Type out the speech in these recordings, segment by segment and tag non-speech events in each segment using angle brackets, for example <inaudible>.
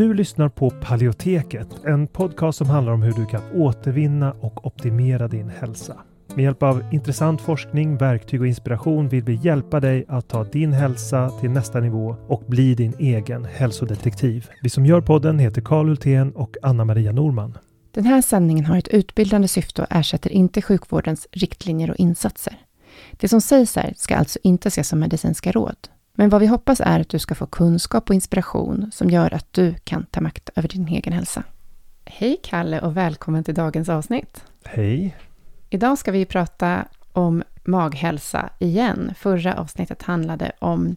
Du lyssnar på Paleoteket, en podcast som handlar om hur du kan återvinna och optimera din hälsa. Med hjälp av intressant forskning, verktyg och inspiration vill vi hjälpa dig att ta din hälsa till nästa nivå och bli din egen hälsodetektiv. Vi som gör podden heter Karl Hultén och Anna Maria Norman. Den här sändningen har ett utbildande syfte och ersätter inte sjukvårdens riktlinjer och insatser. Det som sägs här ska alltså inte ses som medicinska råd. Men vad vi hoppas är att du ska få kunskap och inspiration som gör att du kan ta makt över din egen hälsa. Hej Kalle och välkommen till dagens avsnitt. Hej! Idag ska vi prata om maghälsa igen. Förra avsnittet handlade om,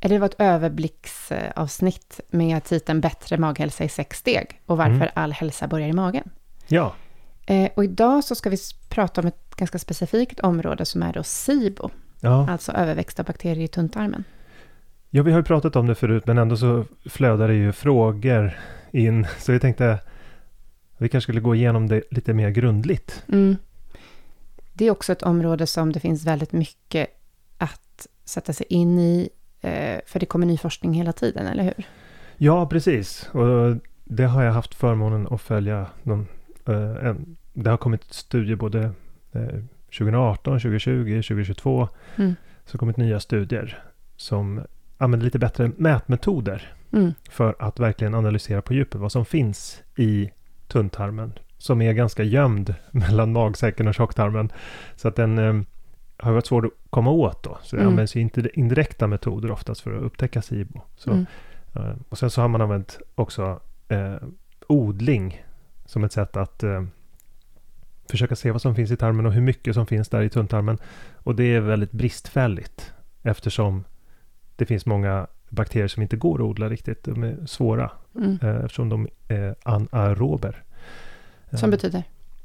eller det var ett överblicksavsnitt med titeln Bättre maghälsa i sex steg och varför mm. all hälsa börjar i magen. Ja. Eh, och idag så ska vi prata om ett ganska specifikt område som är då SIBO. Ja. Alltså överväxta bakterier i tunntarmen. Ja, vi har ju pratat om det förut, men ändå så flödar det ju frågor in. Så jag tänkte vi kanske skulle gå igenom det lite mer grundligt. Mm. Det är också ett område som det finns väldigt mycket att sätta sig in i, eh, för det kommer ny forskning hela tiden, eller hur? Ja, precis. Och det har jag haft förmånen att följa. Någon, eh, det har kommit studier både 2018, 2020, 2022. Mm. Så kommit nya studier som använder lite bättre mätmetoder mm. för att verkligen analysera på djupet vad som finns i tunntarmen som är ganska gömd <laughs> mellan magsäcken och tjocktarmen. Så att den eh, har varit svår att komma åt då. Så det mm. används ju inte indirekta metoder oftast för att upptäcka SIBO. Så, mm. eh, och sen så har man använt också eh, odling som ett sätt att eh, försöka se vad som finns i tarmen och hur mycket som finns där i tunntarmen. Och det är väldigt bristfälligt eftersom det finns många bakterier som inte går att odla riktigt. De är svåra mm. Eh, eftersom de är anaerober. Som betyder?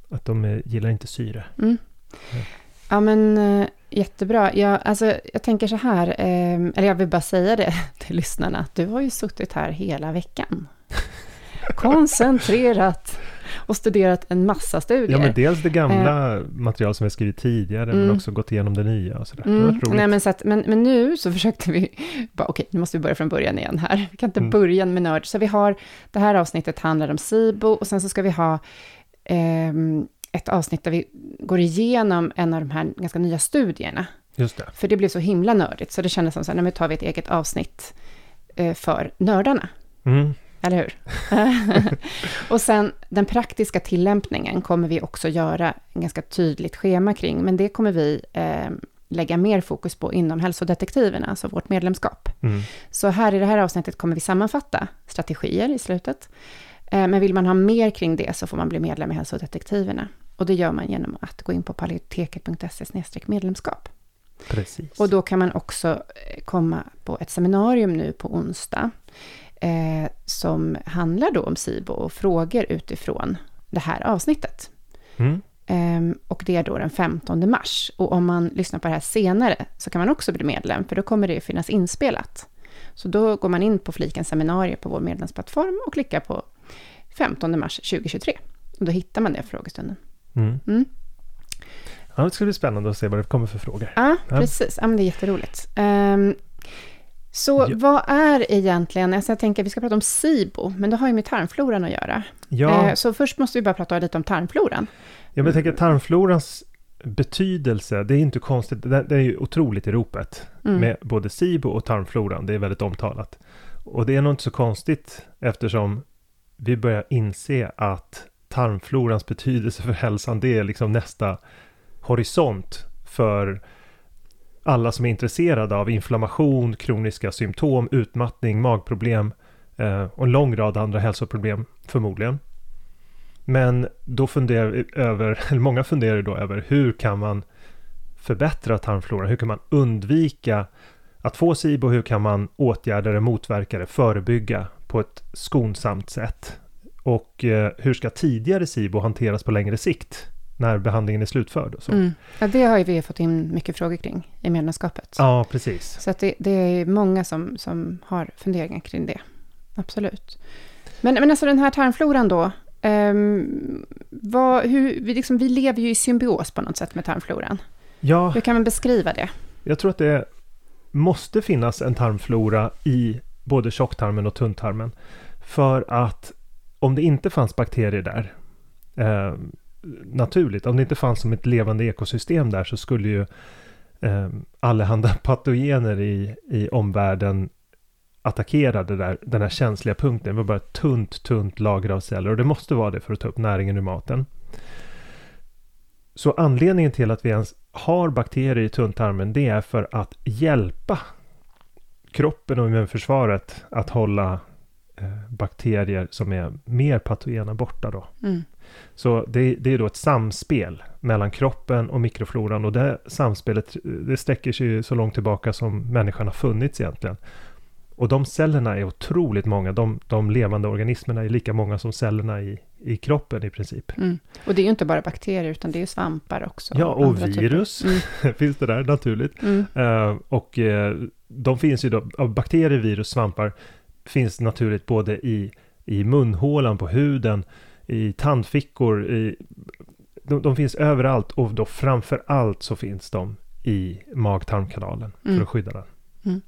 Att de gillar inte syre. Mm. Ja. men eh, jättebra. Jag, alltså, jag tänker så här, eh, eller jag vill bara säga det <laughs> till lyssnarna, att du har ju suttit här hela veckan. <laughs> Koncentrerat och studerat en massa studier. Ja, men dels det gamla eh, material som vi skrivit tidigare, mm. men också gått igenom det nya och sådär. Mm. Det Nej, men, så att, men, men nu så <laughs> försökte vi, bara, okej, nu måste vi börja från början igen här. Vi kan inte mm. börja med nörd. Så vi har, det här avsnittet handlar om SIBO och sen så ska vi ha eh, ett avsnitt där vi går igenom en av de här ganska nya studierna. Just det. För det blev så himla nördigt, så det kändes som så här, nu tar vi ett eget avsnitt eh, för nördarna. Mm. Eller hur? <laughs> och sen den praktiska tillämpningen kommer vi också göra en ganska tydligt schema kring, men det kommer vi eh, lägga mer fokus på inom hälsodetektiverna, alltså vårt medlemskap. Mm. Så här i det här avsnittet kommer vi sammanfatta strategier i slutet. Eh, men vill man ha mer kring det så får man bli medlem i hälsodetektiverna. Och det gör man genom att gå in på paleoteket.se medlemskap. Precis. Och då kan man också eh, komma på ett seminarium nu på onsdag eh, som handlar då om SIBO och frågor utifrån det här avsnittet. Mm. Eh, och det är då den 15 mars. Och om man lyssnar på det här senare så kan man också bli medlem, för då kommer det finnas inspelat. Så då går man in på fliken seminarier på vår medlemsplattform och klickar på 15 mars 2023. Och då hittar man det frågestunden. Mm. Mm. Ja, det ska bli spännande att se vad det kommer för frågor. Ja, precis. Ja, men det är jätteroligt. Um, så ja. vad är egentligen, alltså jag tänker att vi ska prata om SIBO, men det har ju med tarmfloran att göra. Ja. Eh, så först måste vi bara prata lite om tarmfloran. Ja, men jag tänker att tarmflorans betydelse, det är inte konstigt, det, det är ju otroligt i ropet. Mm. Med både SIBO och tarmfloran, det är väldigt omtalat. Och det är nog inte så konstigt eftersom vi börjar inse att tarmflorans betydelse för hälsan, det är liksom nästa horisont för alla som är intresserade av inflammation, kroniska symptom, utmattning, magproblem eh, och en lång rad andra hälsoproblem förmodligen. Men då funderar vi över, <laughs> eller många funderar då över hur kan man förbättra tarmfloran? Hur kan man undvika att få SIBO? Hur kan man åtgärda det, motverka det, förebygga på ett skonsamt sätt? Och eh, hur ska tidigare SIBO hanteras på längre sikt? När behandlingen är slutförd. Och så. Mm. Ja, det har ju vi fått in mycket frågor kring i medlemskapet. Ja, precis. Så att det, det, är många som, som har funderingar kring det. Absolut. Men, men alltså den här tarmfloran då, um, vad, hur, vi, liksom, vi lever ju i symbios på något sätt med tarmfloran. Ja. Hur kan man beskriva det? Jag tror att det måste finnas en tarmflora i både tjocktarmen och tunntarmen. För att om det inte fanns bakterier där eh, naturligt, om det inte fanns som ett levande ekosystem där så skulle ju eh, allehanda <laughs> patogener i, i omvärlden attackera det där, den här känsliga punkten. Det var bara ett tunt, tunt lager av celler och det måste vara det för att ta upp näringen ur maten. Så anledningen till att vi ens har bakterier i tunntarmen det är för att hjälpa kroppen och immunförsvaret att hålla eh, bakterier som är mer patogena borta då. Mm. Så det, det, är då ett samspel mellan kroppen och mikrofloran och det samspelet det sträcker sig så långt tillbaka som människan har funnits egentligen. Och de cellerna är otroligt många. De, de levande organismerna är lika många som cellerna i, i kroppen i princip. Mm. Och det är ju inte bara bakterier utan det är ju svampar också. Ja, och, och virus mm. <laughs> finns det där naturligt. Mm. Uh, och uh, de finns ju då, av bakterier, virus, svampar finns naturligt både i, i munhålan, på huden, i tandfickor, i, de, de finns överallt och då framför allt så finns de i mag-tarmkanalen för mm. att skydda den. Mm.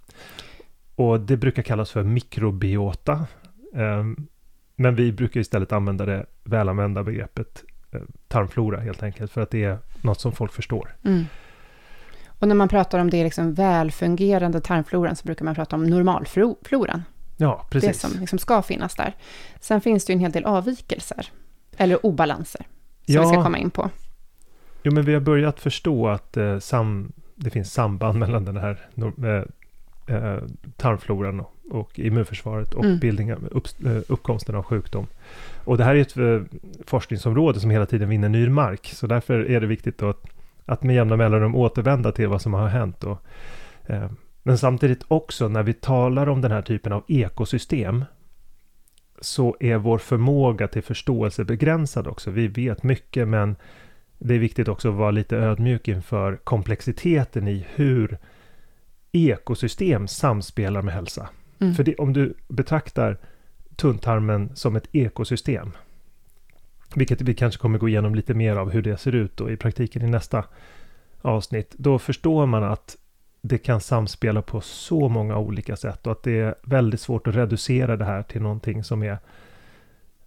Och det brukar kallas för mikrobiota. Um, men vi brukar istället använda det välanvända begreppet eh, tarmflora helt enkelt, för att det är något som folk förstår. Mm. Och när man pratar om det liksom välfungerande tarmfloran så brukar man prata om normalfloran. Ja, precis. Det som liksom ska finnas där. Sen finns det ju en hel del avvikelser, eller obalanser, som ja. vi ska komma in på. Jo, men vi har börjat förstå att eh, sam, det finns samband <laughs> mellan den här eh, eh, tarmfloran och, immunförsvaret och mm. bildningen, upp, eh, uppkomsten av sjukdom. Och det här är ett eh, forskningsområde som hela tiden vinner ny mark, så därför är det viktigt att, att med jämna mellanrum återvända till vad som har hänt. Och, eh, men samtidigt också när vi talar om den här typen av ekosystem så är vår förmåga till förståelse begränsad också. Vi vet mycket men det är viktigt också att vara lite ödmjuk inför komplexiteten i hur ekosystem samspelar med hälsa. Mm. För det, om du betraktar tunntarmen som ett ekosystem, vilket vi kanske kommer gå igenom lite mer av hur det ser ut då i praktiken i nästa avsnitt, då förstår man att det kan samspela på så många olika sätt och att det är väldigt svårt att reducera det här till någonting som är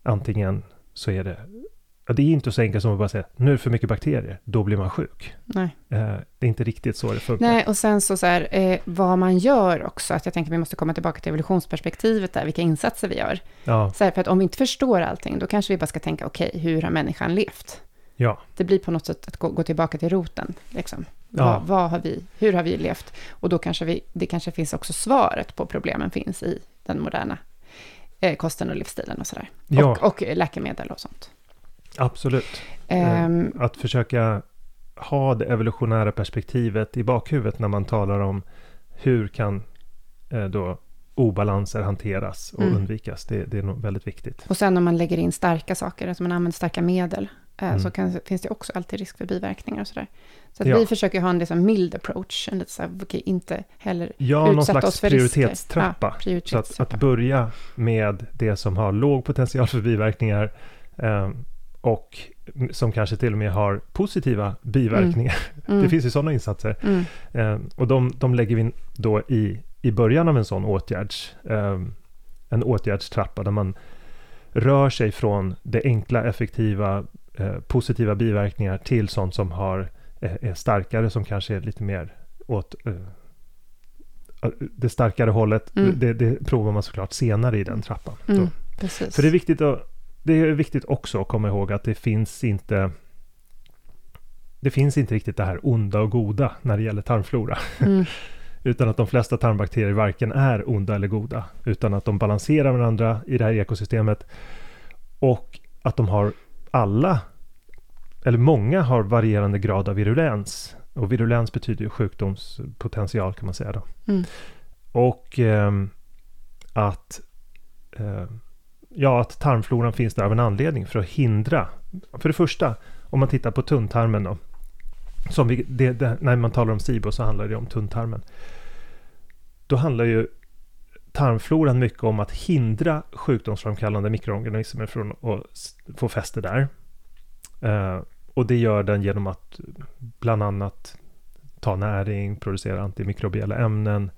antingen så är det det är inte så enkelt som att bara säga nu är det för mycket bakterier, då blir man sjuk. Nej. Eh, det är inte riktigt så det funkar. Nej, och sen så, så här, eh, vad man gör också, att jag tänker att vi måste komma tillbaka till evolutionsperspektivet där, vilka insatser vi gör. Ja. Så här, för att om vi inte förstår allting, då kanske vi bara ska tänka, okej, okay, hur har människan levt? Ja. Det blir på något sätt att gå, gå tillbaka till roten. Liksom. Ja. Vad, vad, har vi, hur har vi levt? Och då kanske vi, det kanske finns också svaret på problemen finns i den moderna eh, kosten och livsstilen och sådär. Ja. Och, och läkemedel och sånt. Absolut. Um, att försöka ha det evolutionära perspektivet i bakhuvudet när man talar om hur kan eh, då obalanser hanteras och mm. undvikas. Det, det, är nog väldigt viktigt. Och sen om man lägger in starka saker, alltså man använder starka medel, mm. så kan, finns det också alltid risk för biverkningar och sådär. Så ja. vi försöker ha en liksom mild approach, en lite så här, okay, inte heller ja, någon slags oss för prioritetstrappa. Ja, prioritetstrappa. Så att, att, börja med det som har låg potential för biverkningar, eh, och som kanske till och med har positiva biverkningar. Mm. <laughs> Mm. Det finns ju sådana insatser. Eh, och de, de lägger vi då i, i början av en sån åtgärds, eh, en åtgärdstrappa där man rör sig från det enkla, effektiva, eh, positiva biverkningar till sånt som har, eh, är starkare, som kanske är lite mer åt eh, det starkare hållet. Mm. Det, det, provar man såklart senare i den trappan. Mm, För det är viktigt att det är viktigt också att komma ihåg att det finns inte det finns inte riktigt det här onda och goda när det gäller tarmflora. Mm. <laughs> utan att de flesta tarmbakterier varken är onda eller goda, utan att de balanserar varandra i det här ekosystemet. Och att de har alla, eller många har varierande grad av virulens. Och virulens betyder ju sjukdomspotential kan man säga då. Mm. Och eh, att eh, Ja, att tarmfloran finns där av en anledning för att hindra. För det första, om man tittar på tunntarmen då. Som vi, det, det, när man talar om SIBO så handlar det om tunntarmen. Då handlar ju tarmfloran mycket om att hindra sjukdomsframkallande mikroorganismer från att få fäste där. Eh, och det gör den genom att bland annat ta näring, producera antimikrobiella ämnen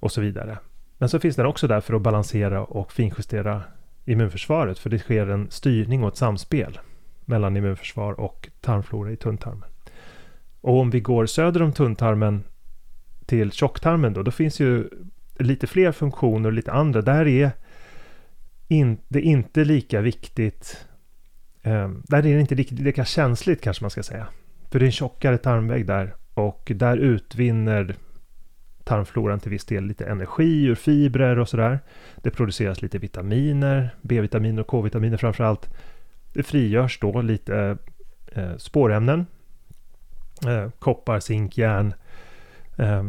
och så vidare. Men så finns den också där för att balansera och finjustera immunförsvaret, för det sker en styrning och ett samspel mellan immunförsvar och tarmflora i tunntarmen. Och om vi går söder om tunntarmen till tjocktarmen då, då finns ju lite fler funktioner och lite andra. Där är in, det inte lika viktigt, eh, där är det inte lika, lika känsligt kanske man ska säga. För det är en tjockare tarmvägg där och där utvinner tarmfloran till viss del lite energi ur fibrer och sådär. Det produceras lite vitaminer, B-vitaminer och K-vitaminer framför allt. Det frigörs då lite eh, spårämnen, eh, koppar, zink, järn eh,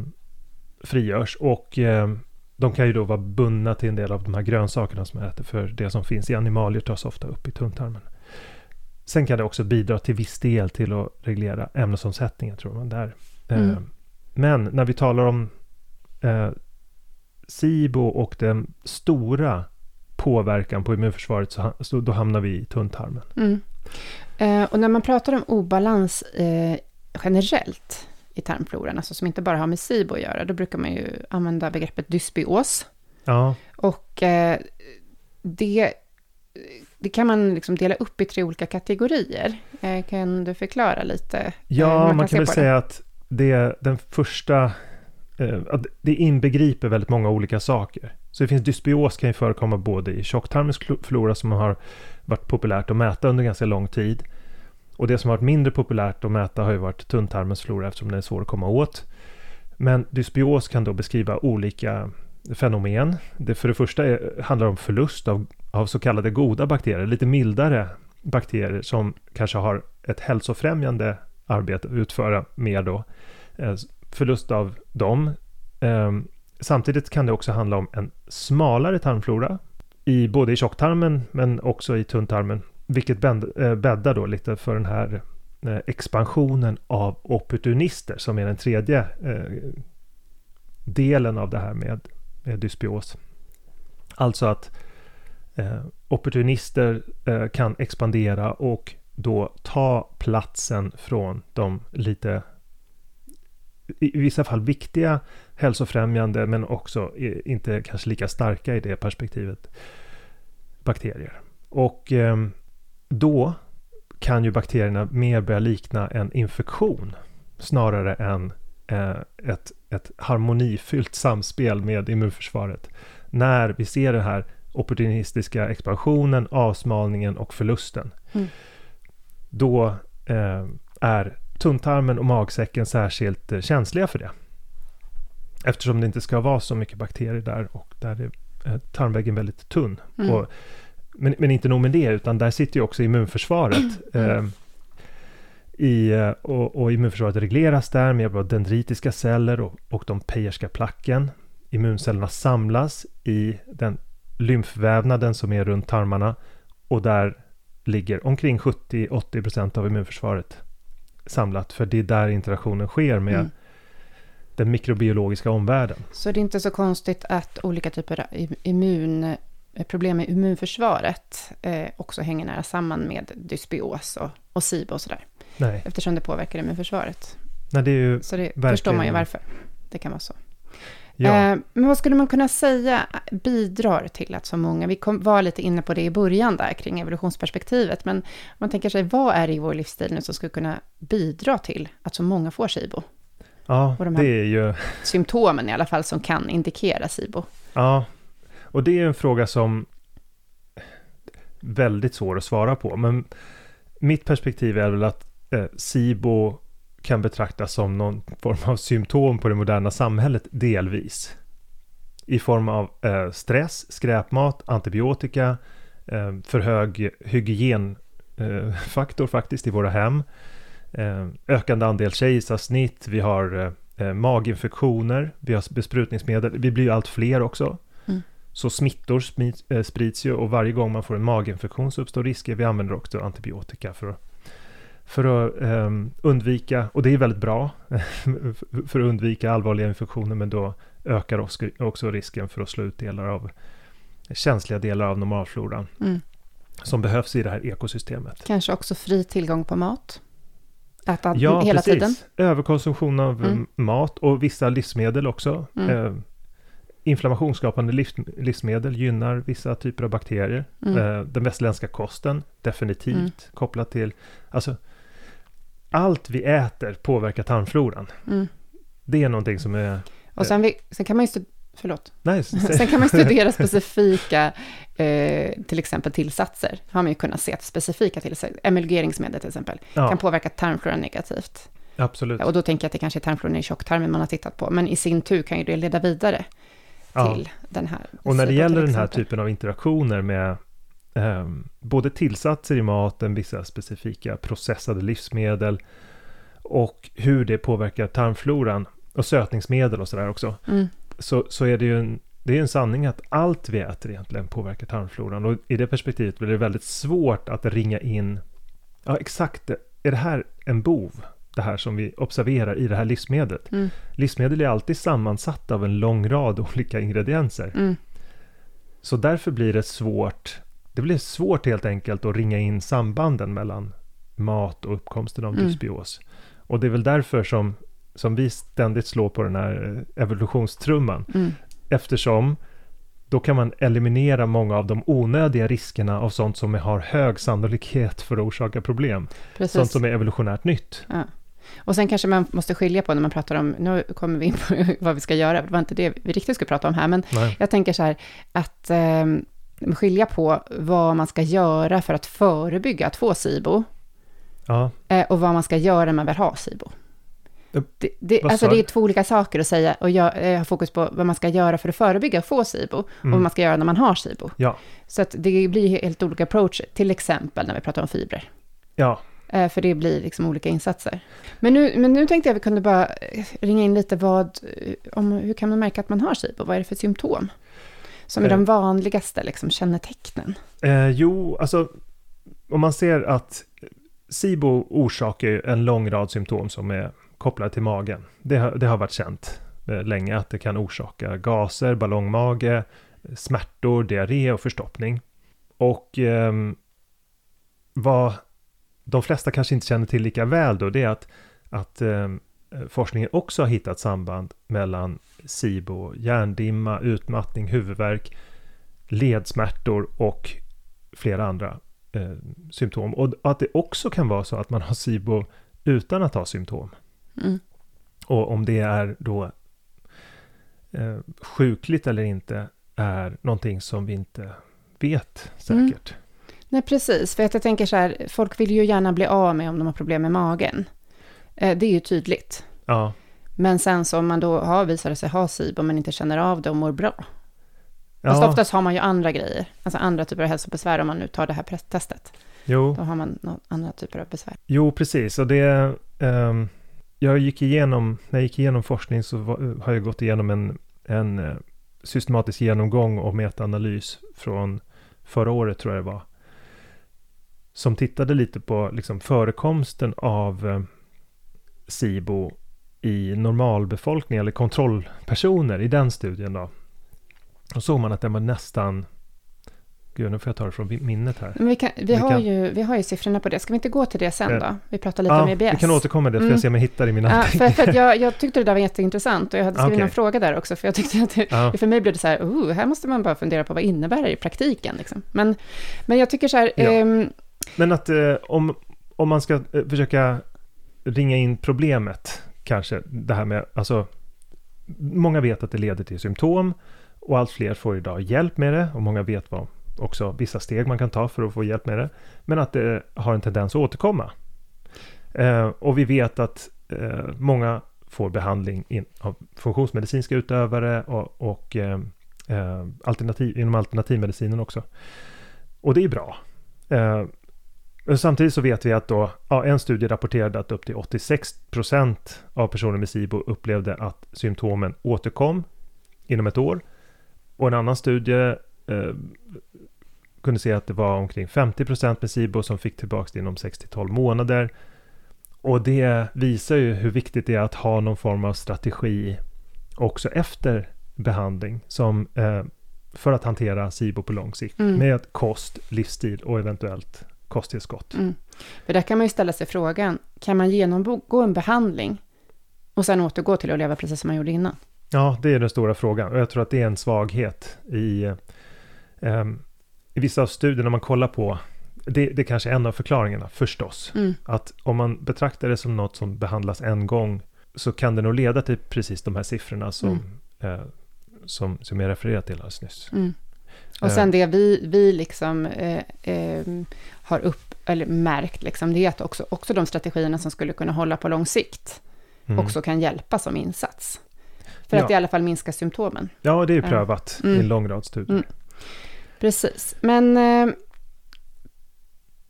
frigörs och eh, de kan ju då vara bundna till en del av de här grönsakerna som man äter för det som finns i animalier tas ofta upp i tunntarmen. Sen kan det också bidra till viss del till att reglera ämnesomsättningen tror man där. Eh, mm. Men när vi talar om eh, SIBO och den stora påverkan på immunförsvaret så, så då hamnar vi i tunntarmen. Mm. Eh, och när man pratar om obalans eh, generellt i tarmfloran, alltså som inte bara har med SIBO att göra, då brukar man ju använda begreppet dysbios. Ja. Och eh, det, det kan man liksom dela upp i tre olika kategorier. Eh, kan du förklara lite? Eh, ja, man, man, kan väl säga att det, den första eh, det inbegriper väldigt många olika saker. Så det finns dysbios kan ju förekomma både i tjocktarmens flora som har varit populärt att mäta under ganska lång tid. Och det som har varit mindre populärt att mäta har ju varit tunntarmens flora eftersom den är svår att komma åt. Men dysbios kan då beskriva olika fenomen. Det för det första är, handlar om förlust av, av så kallade goda bakterier, lite mildare bakterier som kanske har ett hälsofrämjande arbete att utföra mer då. Eh, förlust av dem. Eh, samtidigt kan det också handla om en smalare tarmflora, i, både i tjocktarmen men också i tunntarmen, vilket eh, bäddar då lite för den här eh, expansionen av opportunister som är den tredje eh, delen av det här med, med dysbios. Alltså att opportunister kan expandera och då ta platsen från de lite i vissa fall viktiga hälsofrämjande men också inte kanske lika starka i det perspektivet bakterier. Och ehm, då kan ju bakterierna mer börja likna en infektion snarare än eh, ett, ett harmonifyllt samspel med immunförsvaret. När vi ser den här opportunistiska expansionen, avsmalningen och förlusten. Mm. Då eh, är tunntarmen och magsäcken särskilt eh, känsliga för det. Eftersom det inte ska vara så mycket bakterier där och där är eh, tarmväggen väldigt tunn. Mm. Och, men, men, inte nog med det, utan där sitter ju också immunförsvaret. <clears throat> Mm. Eh, i, eh, och, och, immunförsvaret regleras där med hjälp av dendritiska celler och, och de Peyerska placken. Immuncellerna samlas i den lymfvävnaden som är runt tarmarna och där ligger omkring 70-80% av immunförsvaret samlat, för det är där interaktionen sker med mm. den mikrobiologiska omvärlden. Så det är inte så konstigt att olika typer av immun, problem med immunförsvaret eh, också hänger nära samman med dysbios och, och SIBO och sådär. Nej. Eftersom det påverkar immunförsvaret. Nej, det är ju så det verkligen... förstår man ju varför det kan vara så. Ja. Eh, men vad skulle man kunna säga bidrar till att så många, vi kom, var lite inne på det i början där kring evolutionsperspektivet, men man tänker sig vad är det i vår livsstil nu som skulle kunna bidra till att så många får SIBO? Ja, och de här det är ju... symptomen i alla fall som kan indikera SIBO. Ja, och det är en fråga som väldigt svår att svara på, men mitt perspektiv är väl att eh, SIBO kan betraktas som någon form av symptom på det moderna samhället delvis. I form av eh, stress, skräpmat, antibiotika, eh, för hög hygienfaktor eh, faktiskt i våra hem, eh, ökande andel kejsarsnitt, vi har eh, maginfektioner, vi har besprutningsmedel, vi blir ju allt fler också. Så smittor sprids ju och varje gång man får en maginfektion så uppstår risker. Vi använder också antibiotika för att för att um, undvika, och det är väldigt bra, <laughs> för att undvika allvarliga infektioner, men då ökar också risken för att slå ut delar av känsliga delar av normalfloran mm. som behövs i det här ekosystemet. Kanske också fri tillgång på mat? Äta ja, hela precis. tiden? Överkonsumtion av mm. mat och vissa livsmedel också. Mm. Eh, inflammationsskapande livsmedel gynnar vissa typer av bakterier. Mm. Eh, den västerländska kosten, definitivt mm. kopplat till, alltså allt vi äter påverkar tarmfloran. Mm. Det är någonting som är... Och sen, vi, sen kan man ju Förlåt. Nej, <laughs> Sen kan man studera specifika, eh, till exempel tillsatser. Har man ju kunnat se att specifika tillsatser, emulgeringsmedel till exempel, ja. kan påverka tarmfloran negativt. Absolut. Och då tänker jag att det kanske är tarmfloran i tjocktarmen man har tittat på, men i sin tur kan ju det leda vidare till ja. den här. Och när det gäller den här typen av interaktioner med eh, både tillsatser i maten, vissa specifika processade livsmedel och hur det påverkar tarmfloran och sötningsmedel och sådär också. Mm så, så är det ju en, det är en sanning att allt vi äter egentligen påverkar tarmfloran. Och i det perspektivet blir det väldigt svårt att ringa in, ja exakt, är det här en bov? Det här som vi observerar i det här livsmedlet. Mm. Livsmedel är alltid sammansatta av en lång rad <laughs> olika ingredienser. Mm. Så därför blir det svårt, det blir svårt helt enkelt att ringa in sambanden mellan mat och uppkomsten av mm. dysbios. Och det är väl därför som som vi ständigt slår på den här eh, evolutionstrumman. Mm. Eftersom då kan man eliminera många av de onödiga riskerna av sånt som har hög sannolikhet för att orsaka problem. Precis. Sånt som är evolutionärt nytt. Ja. Och sen kanske man måste skilja på när man pratar om, nu kommer vi in på <laughs> vad vi ska göra, det var inte det vi riktigt skulle prata om här, men Nej. jag tänker så här att eh, skilja på vad man ska göra för att förebygga att få SIBO, ja. eh, och vad man ska göra när man väl har SIBO. Det, det, alltså det är två olika saker att säga och jag, jag, har fokus på vad man ska göra för att förebygga och få SIBO och mm. vad man ska göra när man har SIBO. Ja. Så att det blir helt olika approach, till exempel när vi pratar om fibrer. Ja. Eh, för det blir liksom olika insatser. Men nu, men nu tänkte jag att vi kunde bara ringa in lite vad, om hur kan man märka att man har SIBO? Vad är det för symptom? Som är eh. de vanligaste liksom, kännetecknen? Eh, jo, alltså om man ser att SIBO orsakar en lång rad symptom som är kopplade till magen. Det, har, det har varit känt eh, länge att det kan orsaka gaser, ballongmage, smärtor, diarré och förstoppning. Och eh, vad de flesta kanske inte känner till lika väl då, det är att, att eh, forskningen också har hittat samband mellan SIBO, hjärndimma, utmattning, huvudvärk, ledsmärtor och flera andra eh, symptom. Och att det också kan vara så att man har SIBO utan att ha symptom. Mm. Och om det är då eh, sjukligt eller inte är någonting som vi inte vet säkert. Mm. Nej, precis. För att jag tänker så här, folk vill ju gärna bli av med om de har problem med magen. Eh, det är ju tydligt. Ja. Men sen så om man då har visat sig ha SIBO men inte känner av det och mår bra. Ja. Fast oftast har man ju andra grejer, alltså andra typer av hälsobesvär om man nu tar det här testet. Jo. Då har man andra typer av besvär. Jo, precis. Och det, um, jag gick igenom, när jag gick igenom forskning så var, har jag gått igenom en, en eh, systematisk genomgång och metaanalys från förra året tror jag det var. Som tittade lite på liksom förekomsten av eh, SIBO i normalbefolkning eller kontrollpersoner i den studien då. Och såg man att den var nästan Gud, nu får jag ta det från minnet här. Vi, kan, vi, vi har, kan... Ju, vi har ju siffrorna på det. Ska vi inte gå till det sen då? Vi pratar lite ja, om EBS. vi kan återkomma till det, för mm. jag ser om jag hittar i mina ja, för, för jag, jag, <laughs> tyckte det där var jätteintressant och jag hade skrivit okay. en fråga där också, för jag tyckte att det, ja. för mig blev det så här, oh, här måste man bara fundera på vad innebär det i praktiken. Liksom. Men, men jag tycker så här... Ja. Um, men att eh, om, om man ska eh, försöka ringa in problemet, kanske, det här med, alltså, många vet att det leder till symptom och allt fler får idag hjälp med det och många vet vad också vissa steg man kan ta för att få hjälp med det. Men att det har en tendens att återkomma. Eh, och vi vet att eh, många får behandling in, av funktionsmedicinska utövare och, och eh, eh alternativ, inom alternativmedicinen också. Och det är bra. Eh, Samtidigt så vet vi att då, ja, en studie rapporterade att upp till 86% av personer med SIBO upplevde att symptomen återkom inom ett år. Och en annan studie eh, kunde se att det var omkring 50% med SIBO som fick tillbaka det inom 6-12 månader. Och det visar ju hur viktigt det är att ha någon form av strategi också efter behandling som eh, för att hantera SIBO på lång sikt mm. med kost, livsstil och eventuellt kosttillskott. Mm. För där kan man ju ställa sig frågan, kan man genomgå en behandling och sen återgå till att leva precis som man gjorde innan? Ja, det är den stora frågan och jag tror att det är en svaghet i, eh, i vissa av studierna man kollar på. Det, det är kanske är en av förklaringarna förstås. Mm. Att om man betraktar det som något som behandlas en gång så kan det nog leda till precis de här siffrorna som, mm. eh, som, som jag refererade till alldeles nyss. Mm. Och sen det vi, vi liksom eh, eh, har upp, eller märkt, liksom, det är att också, också de strategierna som skulle kunna hålla på lång sikt mm. också kan hjälpa som insats. För ja. att i alla fall minska symptomen. Ja, det är ju prövat mm. i en lång rad studier. Mm. Precis, men eh,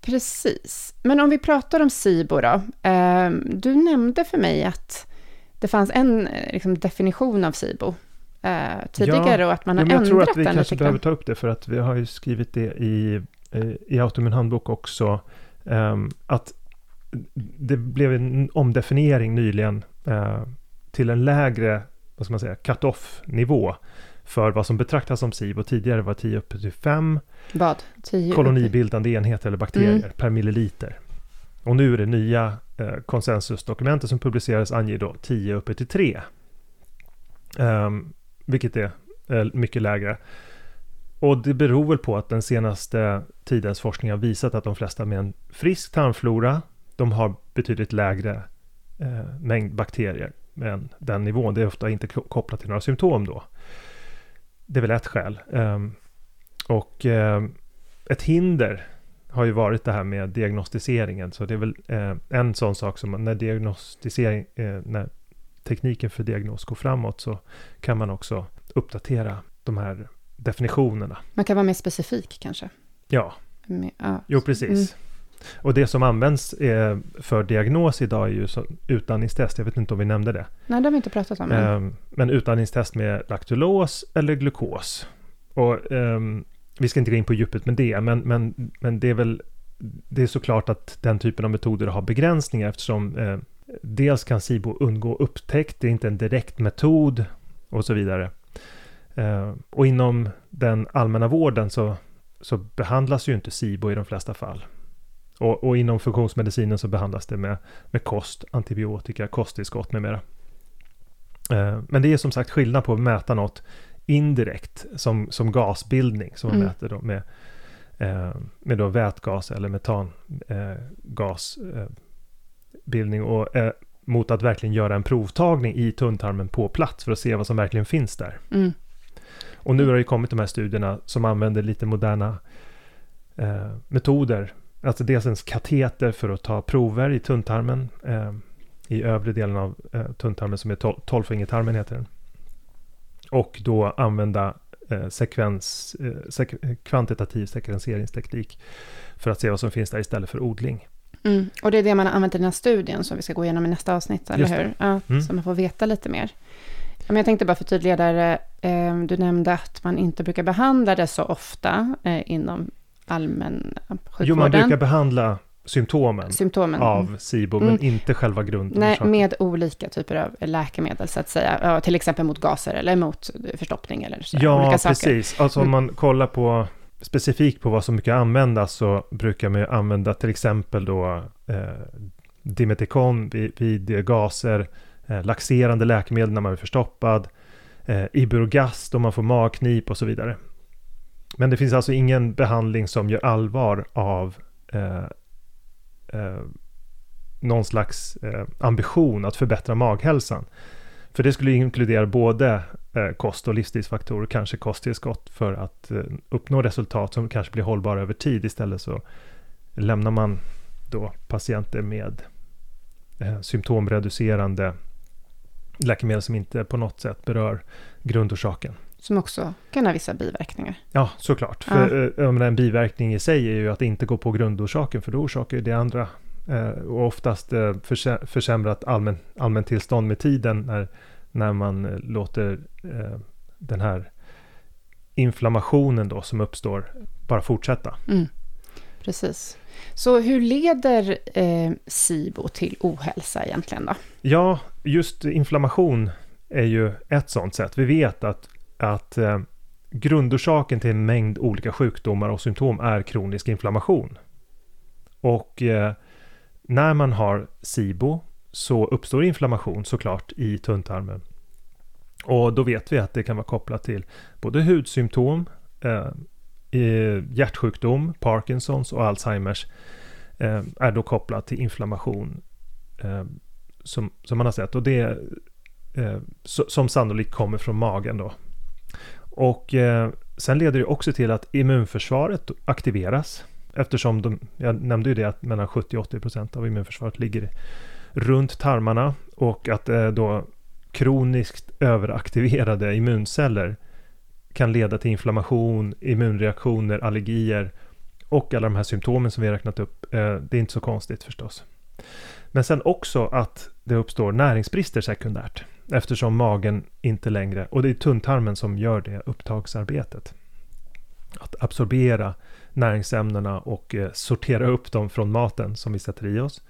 precis. Men om vi pratar om SIBO då. Eh, du nämnde för mig att det fanns en eh, liksom, definition av SIBO eh, tidigare ja, och att man har ändrat den. Jag tror att vi kanske behöver ta upp det för att vi har ju skrivit det i, eh, i Autoimmun handbok också. Um, att det blev en omdefiniering nyligen uh, till en lägre, vad ska man säga, cut-off nivå för vad som betraktas som SIBO. Tidigare var 10 upp till 5 vad? 10 kolonibildande enheter eller bakterier mm. per milliliter. Och nu är det nya eh, konsensusdokumentet som publicerades anger då 10 uppe till 3. Um, vilket är eh, mycket lägre. Och det beror väl på att den senaste tidens forskning har visat att de flesta med en frisk tarmflora, de har betydligt lägre eh, mängd bakterier än den nivån. Det är ofta inte kopplat till några symptom då. Det är väl ett skäl. Eh, och eh, ett hinder har ju varit det här med diagnostiseringen. Så det är väl eh, en sån sak som när diagnostisering, eh, när tekniken för diagnos går framåt så kan man också uppdatera de här definitionerna. Man kan vara mer specifik kanske? Ja, med, ja. jo precis. Mm. Och det som används eh, för diagnos idag är ju utandningstest. Jag vet inte om vi nämnde det. Nej, det har vi inte pratat om. Eh, men utandningstest med laktulos eller glukos. Och eh, vi ska inte gå in på djupet med det, men, men, men det är väl det är såklart att den typen av metoder har begränsningar eftersom eh, dels kan SIBO undgå upptäckt, det är inte en direkt metod och så vidare. Eh, och inom den allmänna vården så, så behandlas ju inte SIBO i de flesta fall. Och, och, inom funktionsmedicinen så behandlas det med, med kost, antibiotika, kosttillskott med mera. Eh, men det är som sagt skillnad på att mäta något indirekt som, som gasbildning som man mm. mäter då med, eh, med då vätgas eller metangasbildning eh, och eh, mot att verkligen göra en provtagning i tunntarmen på plats för att se vad som verkligen finns där. Mm. Och nu har det kommit de här studierna som använder lite moderna eh, metoder. Alltså dels en kateter för att ta prover i tunntarmen. Eh, I övre delen av eh, tunntarmen som är tol tolvfingertarmen heter den. Och då använda eh, sekvens, eh, sek kvantitativ sekvenseringsteknik för att se vad som finns där istället för odling. Mm. Och det är det man har använt i den här studien som vi ska gå igenom i nästa avsnitt, eller hur? Ja, mm. Så man får veta lite mer. Men jag tänkte bara förtydliga där, eh, du nämnde att man inte brukar behandla det så ofta eh, inom allmän sjukvården. Jo, man brukar behandla symptomen, symptomen. av SIBO, mm. men inte själva grunden. Nej, med olika typer av läkemedel, så att säga. Ja, till exempel mot gaser eller mot förstoppning eller så. Ja, olika precis. Saker. Alltså om mm. man kollar på specifikt på vad som brukar användas så brukar man ju använda till exempel då eh, Dimeticon vid, vid gaser, eh, laxerande läkemedel när man är förstoppad, eh, Iberogast om man får magknip och så vidare. Men det finns alltså ingen behandling som gör allvar av eh, eh, någon slags eh, ambition att förbättra maghälsan. För det skulle inkludera både kost och livsstilsfaktorer, kanske kosttillskott för att eh, uppnå resultat som kanske blir hållbara över tid. Istället så lämnar man då patienter med eh, symptomreducerande läkemedel som inte på något sätt berör grundorsaken. Som också kan ha vissa biverkningar. Ja, såklart. Ja. För äh, en biverkning i sig är ju att inte gå på grundorsaken, för då orsakar det andra. Och oftast försämrat allmän, allmäntillstånd med tiden när, när man äh, låter den här inflammationen då som uppstår bara fortsätta. Mm. Precis. Så hur leder eh, SIBO till ohälsa egentligen då? Ja, just inflammation är ju ett sådant sätt. Vi vet att att eh, grundorsaken till en mängd olika sjukdomar och symptom är kronisk inflammation. Och eh, när man har SIBO så uppstår inflammation såklart i tunntarmen. Och då vet vi att det kan vara kopplat till både hudsymptom, eh, hjärtsjukdom, Parkinsons och Alzheimers eh, är då kopplat till inflammation eh, som, som man har sett. Och det eh, som sannolikt kommer från magen då. Och eh, sen leder det också till att immunförsvaret aktiveras. Eftersom de, jag nämnde ju det att mellan 70 80 procent av immunförsvaret ligger runt tarmarna och att eh, då kroniskt överaktiverade immunceller kan leda till inflammation, immunreaktioner, allergier och alla de här symptomen som vi har räknat upp. Eh, det är inte så konstigt förstås. Men sen också att det uppstår näringsbrister sekundärt eftersom magen inte längre, och det är tunntarmen som gör det upptagsarbetet. Att absorbera näringsämnena och eh, sortera upp dem från maten som vi sätter i oss.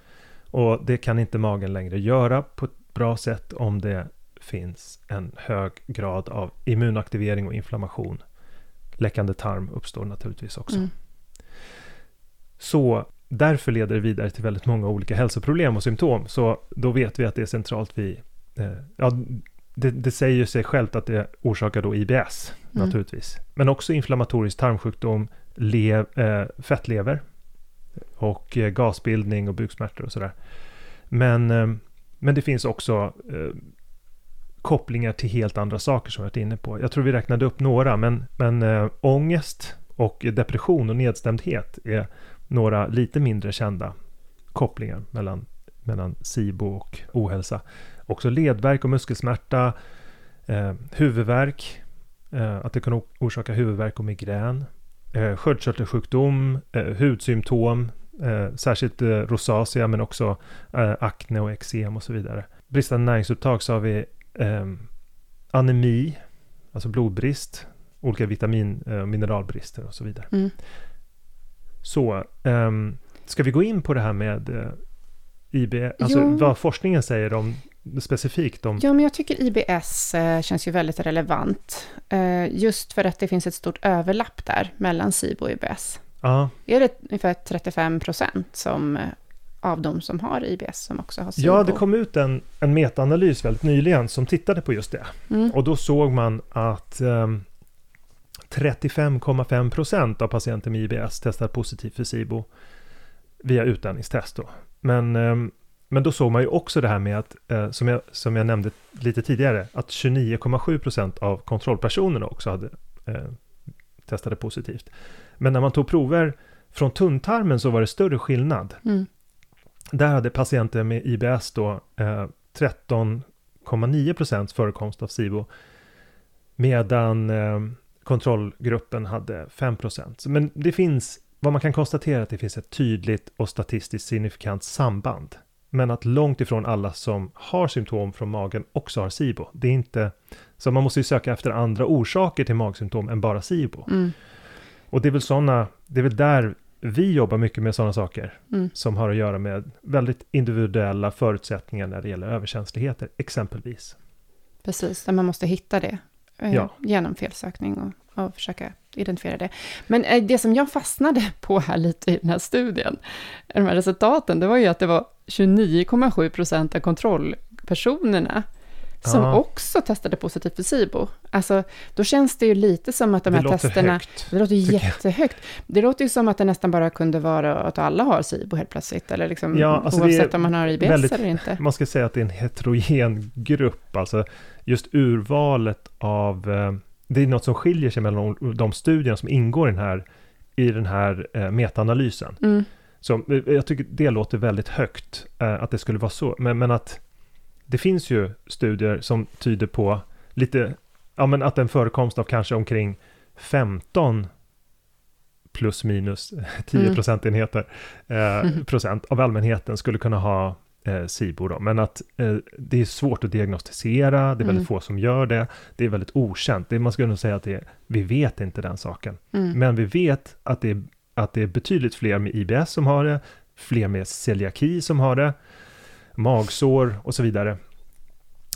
Och det kan inte magen längre göra på ett bra sätt om det finns en hög grad av immunaktivering och inflammation. Läckande tarm uppstår naturligtvis också. Mm. Så därför leder det vidare till väldigt många olika hälsoproblem och symptom. Så då vet vi att det är centralt vi... Eh, ja, det, det, säger sig självt att det orsakar då IBS mm. naturligtvis. Men också inflammatorisk tarmsjukdom, lev, eh, fettlever och eh, gasbildning och buksmärtor och sådär. Men, eh, men det finns också eh, kopplingar till helt andra saker som vi varit inne på. Jag tror vi räknade upp några, men, men äh, ångest och depression och nedstämdhet är några lite mindre kända kopplingar mellan, mellan SIBO och ohälsa. Också ledvärk och muskelsmärta, eh, huvudvärk, eh, att det kan orsaka huvudvärk och migrän, eh, sköldkörtelsjukdom, eh, hudsymptom, eh, särskilt eh, rosacea men också eh, akne och eksem och så vidare. Bristande näringsupptag så har vi eh, anemi, alltså blodbrist, olika vitamin och eh, mineralbrister och så vidare. Mm. Så, eh, ska vi gå in på det här med eh, IB, alltså jo. vad forskningen säger om specifikt om... Ja, men jag tycker IBS eh, känns ju väldigt relevant. Just för att det finns ett stort överlapp där mellan SIBO och IBS. Ja. Är det ungefär 35 procent som eh, av de som har IBS som också har SIBO. Ja, det kom ut en, en metaanalys väldigt nyligen som tittade på just det. Mm. Och då såg man att um, 35,5 procent av patienter med IBS testar positivt för SIBO via utandningstest. Då. Men, um, men då såg man ju också det här med att, uh, som, jag, som jag nämnde lite tidigare, att 29,7 procent av kontrollpersonerna också hade uh, testade positivt. Men när man tog prover från tunntarmen så var det större skillnad. Mm. Där hade patienter med IBS då eh, 13,9 procents förekomst av SIBO. Medan eh, kontrollgruppen hade 5 procent. Men det finns, vad man kan konstatera att det finns ett tydligt och statistiskt signifikant samband. Men att långt ifrån alla som har symptom från magen också har SIBO. Det är inte, så man måste ju söka efter andra orsaker till magsymptom än bara SIBO. Mm. Och det är väl sådana, det är väl där vi jobbar mycket med sådana saker mm. som har att göra med väldigt individuella förutsättningar när det gäller överkänsligheter, exempelvis. Precis, där man måste hitta det eh, ja. genom felsökning och, och försöka identifiera det. Men eh, det som jag fastnade <laughs> på här lite i den här studien, de här resultaten, det var ju att det var 29,7 procent av kontrollpersonerna som ja. också testade positivt för SIBO. Alltså, då känns det ju lite som att de här det testerna... Högt, det låter jättehögt. Det låter ju som att det nästan bara kunde vara att alla har SIBO helt plötsligt, eller liksom, ja, alltså oavsett om man har IBS väldigt, eller inte. Man ska säga att det är en heterogen grupp, alltså just urvalet av... Eh, det är något som skiljer sig mellan de studierna som ingår i den här, i den här eh, metaanalysen. Mm. Så eh, jag tycker det låter väldigt högt, eh, att det skulle vara så. Men, men att det finns ju studier som tyder på lite, ja men att en förekomst av kanske omkring 15 plus minus <laughs> 10 mm. procentenheter eh, <laughs> procent av allmänheten skulle kunna ha eh, SIBO då. Men att eh, det är svårt att diagnostisera, det är väldigt mm. få som gör det, det är väldigt okänt. Det, man skulle nog säga att det är, vi vet inte den saken. Mm. Men vi vet att det, är, att det är betydligt fler med IBS som har det, fler med celiaki som har det, magsår och så vidare.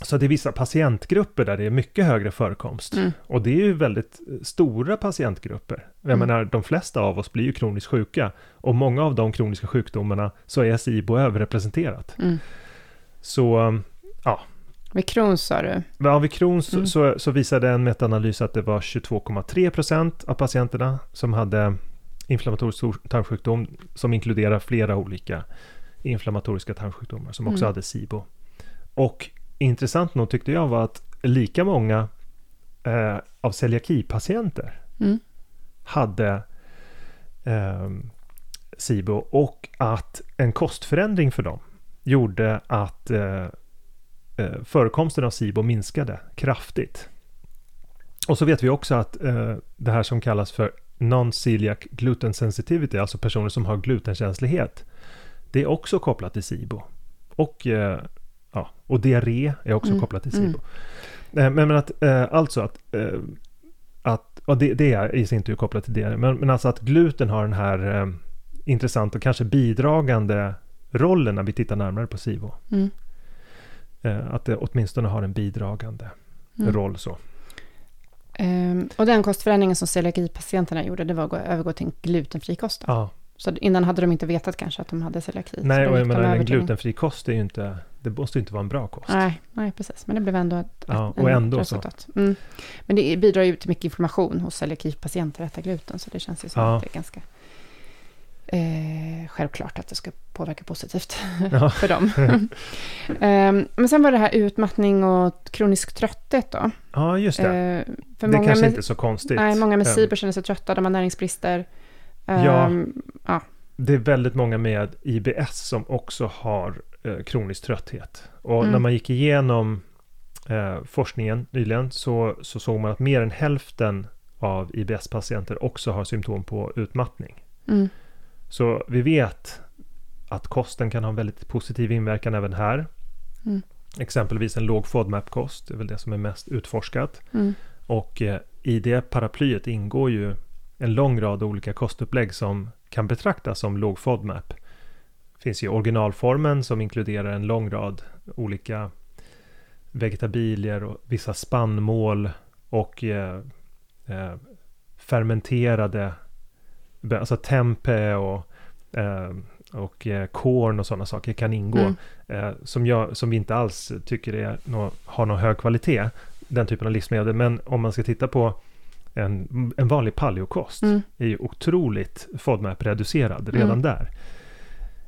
Så det är vissa patientgrupper där det är mycket högre förekomst. Mm. Och det är ju väldigt stora patientgrupper. Jag mm. menar, de flesta av oss blir ju kroniskt sjuka. Och många av de kroniska sjukdomarna så är SIBO överrepresenterat. Mm. Så, ja. Vid Crohns sa du? Ja, vid Crohns mm. så, så visade en metaanalys att det var 22,3 procent av patienterna som hade inflammatorisk tarmsjukdom som inkluderar flera olika inflammatoriska tarmsjukdomar som också mm. hade SIBO. Och intressant nog tyckte jag var att lika många eh, av celiakipatienter mm. hade eh, SIBO och att en kostförändring för dem gjorde att eh, eh, förekomsten av SIBO minskade kraftigt. Och så vet vi också att eh, det här som kallas för non-celiac gluten sensitivity, alltså personer som har glutenkänslighet, det är också kopplat till SIBO. Och, eh, ja, och diarré är också mm. kopplat till SIBO. Mm. Men, men att, eh, alltså att, eh, att och det, det, är i sin tur kopplat till diarré, men, men alltså att gluten har den här eh, intressanta och kanske bidragande rollen när vi tittar närmare på SIBO. Mm. Eh, att det åtminstone har en bidragande mm. roll så. Um, och den kostförändringen som celiakipatienterna gjorde, det var att övergå till en glutenfri kost. Ja. Så innan hade de inte vetat kanske att de hade celiaki. Nej, och jag menar en glutenfri kost är ju inte, det måste ju inte vara en bra kost. Nej, nej precis. Men det blev ändå ett, ja, och ändå resultat. Så. Mm. Men det bidrar ju till mycket inflammation hos celiakipatienter att äta gluten, så det känns ju som ja. att det är ganska Eh, självklart att det ska påverka positivt ja. <laughs> för dem. <laughs> eh, men sen var det här utmattning och kronisk trötthet då. Ja, just det. Eh, det många kanske med, inte är så konstigt. Nej, många med SIBO känner sig trötta, de har näringsbrister. Ja, ehm, ja, det är väldigt många med IBS som också har eh, kronisk trötthet. Och mm. när man gick igenom eh, forskningen nyligen så, så såg man att mer än hälften av IBS-patienter också har symptom på utmattning. Mm. Så vi vet att kosten kan ha en väldigt positiv inverkan även här. Mm. Exempelvis en låg FODMAP-kost, det är väl det som är mest utforskat. Mm. Och eh, i det paraplyet ingår ju en lång rad olika kostupplägg som kan betraktas som låg FODMAP. Det finns ju originalformen som inkluderar en lång rad olika vegetabilier och vissa spannmål och eh, eh, fermenterade alltså tempe och, eh, och eh, korn och sådana saker kan ingå. Mm. Eh, som, jag, som vi inte alls tycker är har någon hög kvalitet, den typen av livsmedel. Men om man ska titta på en, en vanlig paleokost, mm. är ju otroligt FODMAP-reducerad redan mm. där.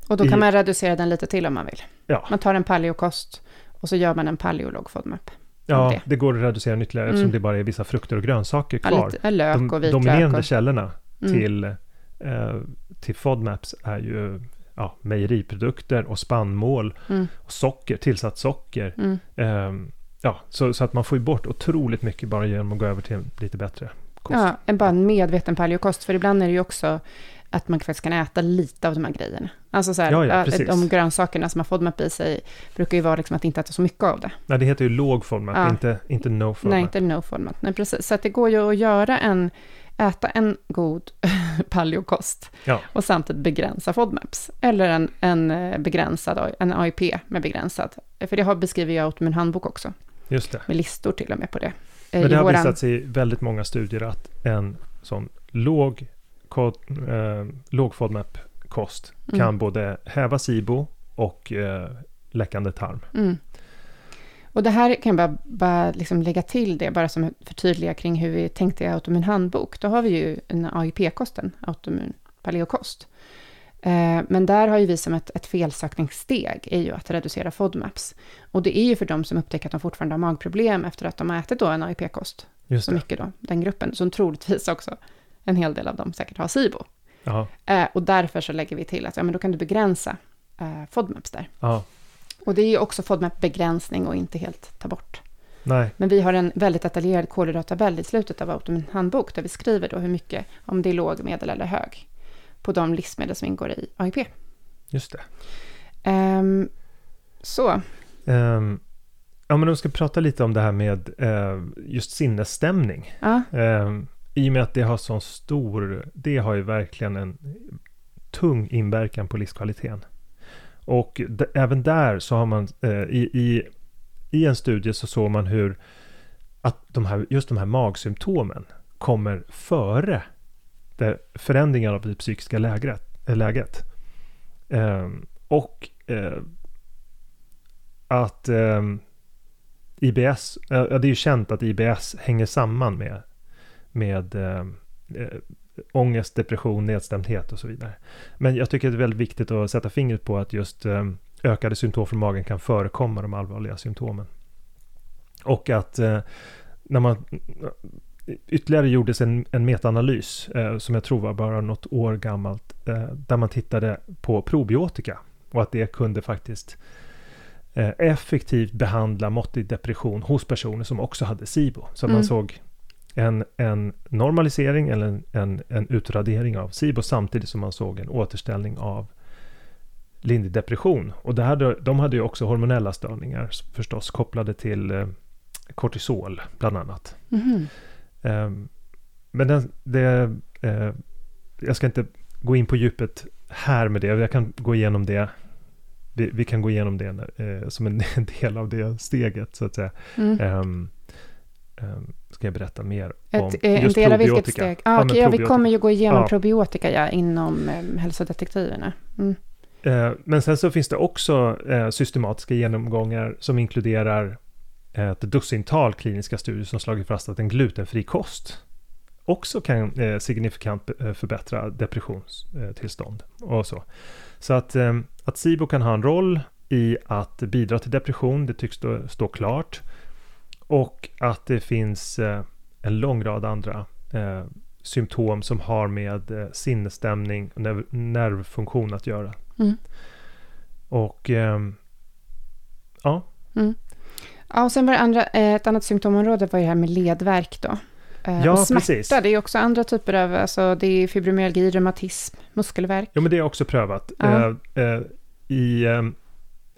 Och då kan I, man reducera den lite till om man vill. Ja. Man tar en paleokost och så gör man en paleolog FODMAP. Ja, det. det. går att reducera den ytterligare mm. eftersom det bara är vissa frukter och grönsaker kvar. Ja, lite lök och vitlök. De dominerande och... källorna mm. till, eh, till FODMAPs är ju ja, mejeriprodukter och spannmål mm. och socker, tillsatt socker. Mm. Eh, ja, så, så, att man får ju bort otroligt mycket bara genom att gå över till lite bättre kost. Ja, en bara en medveten paleokost, för ibland är det ju också att man faktiskt kan äta lite av de här grejerna. Alltså så här, ja, ja, de grönsakerna som har FODMAP i sig brukar ju vara liksom att inte äta så mycket av det. Nej, det heter ju låg FODMAP, ja. inte, inte no FODMAP. Nej, inte no FODMAP. Nej, precis. Så att det går ju att göra en äta en god <laughs> paleokost och samtidigt begränsa FODMAPs. Eller en, en eh, begränsad, en AIP med begränsad. För det har, beskriver jag åt min handbok också. Just det. Med listor till och med på det. Men det har våran... visat sig i väldigt många studier att en sån låg, eh, låg FODMAP-kost mm. kan både häva SIBO och eh, läckande tarm. Mm. Och det här kan jag bara, bara liksom lägga till det, bara som förtydliga kring hur vi tänkte i autoimmun handbok. Då har vi ju en AIP-kosten, autoimmun paleokost. Eh, men där har ju vi som ett, ett felsökningssteg är ju att reducera FODMAPs. Och det är ju för de som upptäcker att de fortfarande har magproblem efter att de har ätit då en AIP-kost. Så mycket då, den gruppen, som troligtvis också en hel del av dem säkert har SIBO. Eh, och därför så lägger vi till att ja, men då kan du begränsa eh, FODMAPs där. Aha. Och det är ju också FODMAP-begränsning och inte helt ta bort. Nej. Men vi har en väldigt detaljerad kolhydrattabell i slutet av Automin handbok, där vi skriver då hur mycket, om det är låg, medel eller hög, på de livsmedel som ingår i AIP. Just det. Um, så. Um, ja, men om vi ska prata lite om det här med uh, just sinnesstämning. Ja. Um, I och med att det har så stor, det har ju verkligen en tung inverkan på livskvaliteten. Och även där så har man eh, i, i, i en studie så såg man hur att de här, just de här magsymptomen kommer före lite förändringar av det psykiska eh, läget. Läget. Eh, och eh, att, eh, IBS, ja, det är ju känt att IBS hänger samman med, med ehm, eh, ångest, depression, nedstämdhet och så vidare. Men jag tycker det är väldigt viktigt att sätta fingret på att just eh, ökade symptom från magen kan förekomma de allvarliga symptomen. Och att eh, när man ytterligare gjordes en, en metaanalys eh, som jag tror var bara något år gammalt eh, där man tittade på probiotika och att det kunde faktiskt eh, effektivt behandla måttlig depression hos personer som också hade SIBO. Så mm. man såg en, en normalisering eller en, en, en, utradering av SIBO samtidigt som man såg en återställning av lindrig depression. Och det hade, de hade ju också hormonella störningar förstås kopplade till eh, kortisol bland annat. Mm. Um, men den, det, uh, jag ska inte gå in på djupet här med det. Jag kan gå igenom det. Vi, vi kan gå igenom det uh, som en <laughs> del av det steget så att säga. Mm. Um, um, ska jag berätta mer Ett, om eh, just en del av vilket steg? Ah, ja, okay, ja, vi kommer ju gå igenom ja. probiotika ja, inom um, hälsodetektiverna. Mm. Uh, men sen så finns det också uh, systematiska genomgångar som inkluderar ett dussintal kliniska studier som slagit fast att en glutenfri kost också kan eh, signifikant eh, förbättra depressionstillstånd och så. Så att, eh, att SIBO kan ha en roll i att bidra till depression, det tycks stå, stå klart. Och att det finns eh, en lång rad andra eh, symptom som har med eh, sinnesstämning och nerv nervfunktion att göra. Mm. Och ja. Mm. Ja, och sen var det andra, eh, ett annat symptomområde var det här med ledvärk då. Eh, ja, och smärta, precis. det är också andra typer av, alltså det är fibromyalgi, reumatism, muskelvärk. Ja, men det är också prövat. Ja. Eh, I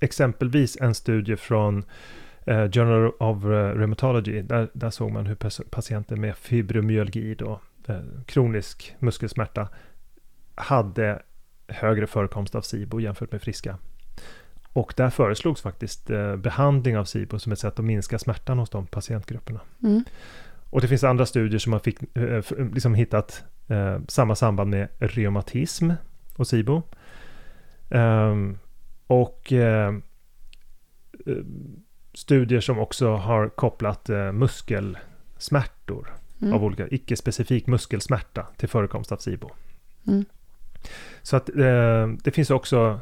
exempelvis en studie från Journal of Rheumatology, där, där såg man hur patienter med fibromyalgi, då, kronisk muskelsmärta, hade högre förekomst av SIBO jämfört med friska. Och där föreslogs faktiskt eh, behandling av SIBO som ett sätt att minska smärtan hos de patientgrupperna. Mm. Och det finns andra studier som har fick, eh, liksom hittat eh, samma samband med reumatism och SIBO. Ehm, och eh, studier som också har kopplat eh, muskelsmärtor mm. av olika, icke-specifik muskelsmärta till förekomst av SIBO. Mm. Så att det finns också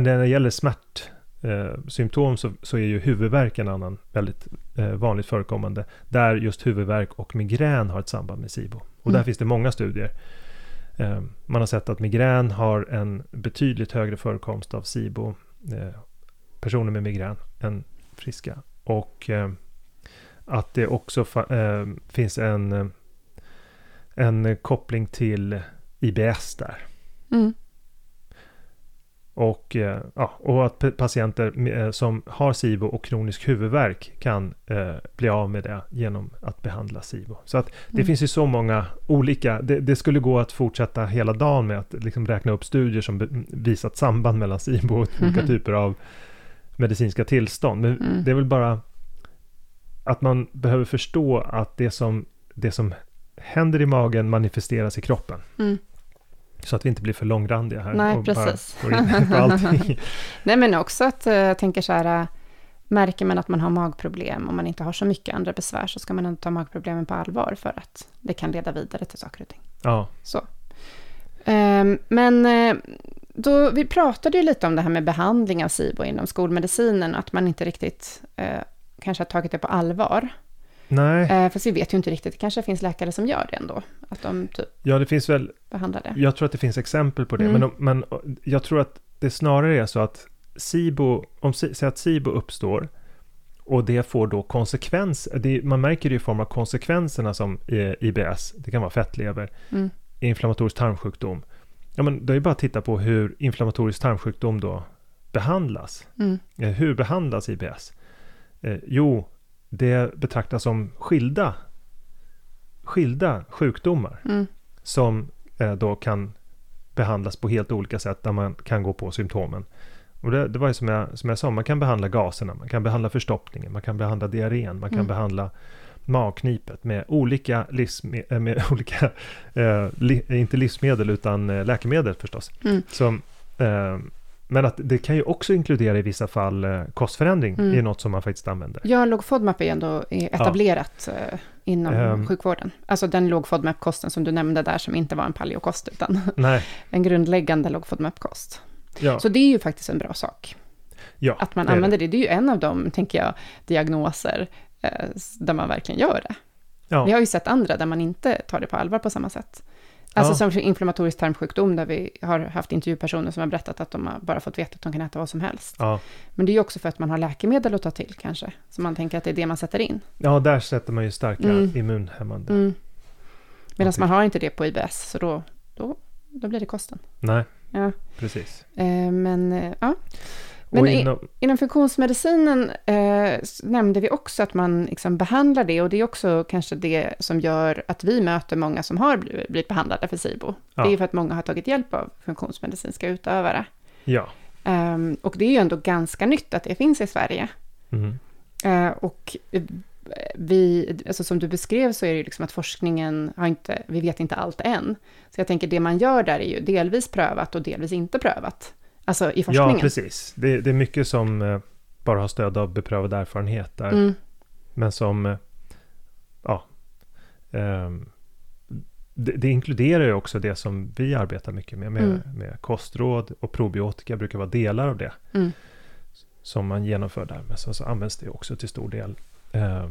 när det gäller smärtsymptom eh, så, så, är ju huvudvärk en annan väldigt eh, vanligt förekommande. Där just huvudvärk och migrän har ett samband med SIBO. Och mm. där finns det många studier. Eh, man har sett att migrän har en betydligt högre förekomst av SIBO, eh, personer med migrän, än friska. Och att det också finns en, en koppling till IBS där. Mm. Och, eh, ja, och att patienter eh, som har SIBO och kronisk huvudvärk kan eh, bli av med det genom att behandla SIBO. Så att det mm. finns ju så många olika, det, det, skulle gå att fortsätta hela dagen med att liksom räkna upp studier som visat samband mellan SIBO och olika mm. typer av medicinska tillstånd. Men mm. det är väl bara att man behöver förstå att det som, det som händer i magen manifesteras i kroppen. Så att vi inte blir för långrandiga här. Nej, precis. <laughs> <laughs> Nej, men också att jag uh, tänker så här, uh, märker man att man har magproblem och man inte har så mycket andra besvär, så ska man ändå ta magproblemen på allvar för att det kan leda vidare till saker och ting. Ja. Så. Um, men uh, då, vi pratade ju lite om det här med behandling av SIBO inom skolmedicinen, att man inte riktigt kanske har tagit det på allvar. Nej. Eh, fast vi vet ju inte riktigt, det kanske finns läkare som gör det ändå. Att de typ ja, det finns väl, behandlar det. Jag tror att det finns exempel på det, mm. men, men jag tror att det snarare är så att SIBO, om säg att SIBO uppstår och det får då konsekvenser, man märker det i form av konsekvenserna som IBS, det kan vara fettlever, mm. inflammatorisk tarmsjukdom. Ja, men det är bara att titta på hur inflammatorisk tarmsjukdom då behandlas. Mm. Eh, hur behandlas IBS? Eh, jo, det betraktas som skilda, skilda sjukdomar mm. som eh, då kan behandlas på helt olika sätt där man kan gå på symptomen. Och det, det var ju som jag, som jag sa, man kan behandla gaserna, man kan behandla förstoppningen, man kan behandla diarrén, man kan mm. behandla magknipet med olika, livsme eh, med <laughs> olika eh, li inte livsmedel utan eh, läkemedel förstås. Mm. Som, eh, men att det kan ju också inkludera i vissa fall eh, kostförändring mm. i något som man faktiskt använder. Ja, låg FODMAP är ändå etablerat ja. Eh, inom um, sjukvården. Alltså den låg FODMAP-kosten som du nämnde där, som inte var en paleokost, utan <laughs> nej. en grundläggande låg FODMAP-kost. Ja. Så det är ju faktiskt en bra sak. Ja, att man det använder det. det. är ju en av de, tänker jag, diagnoser eh, där man verkligen gör det. Ja. Vi har ju sett andra där man inte tar det på allvar på samma sätt. Alltså ja. som inflammatorisk tarmsjukdom, där vi har haft intervjupersoner som har berättat att de har bara fått veta att de kan äta vad som helst. Ja. Men det är ju också för att man har läkemedel att ta till kanske, så man tänker att det är det man sätter in. Ja, där sätter man ju starka mm. immunhämmande. Mm. Medan man har inte det på IBS, så då, då, då blir det kosten. Nej, ja. precis. Eh, men, eh, ja. Men inom, inom funktionsmedicinen eh, nämnde vi också att man liksom behandlar det och det är också kanske det som gör att vi möter många som har blivit, blivit behandlade för SIBO. Ja. Det är för att många har tagit hjälp av funktionsmedicinska utövare. Ja. Um, och det är ju ändå ganska nytt att det finns i Sverige. Mm. Uh, och vi, alltså som du beskrev så är det liksom att forskningen har inte, vi vet inte allt än. Så jag tänker det man gör där är ju delvis prövat och delvis inte prövat. Alltså i forskningen. Ja, precis. Det, det är mycket som eh, bara har stöd av beprövad erfarenhet där. Mm. Men som, eh, ja, eh, det, det, inkluderar ju också det som vi arbetar mycket med, med, mm. med kostråd och probiotika brukar vara delar av det. Mm. Som man genomför där, men sen så används det också till stor del. Eh,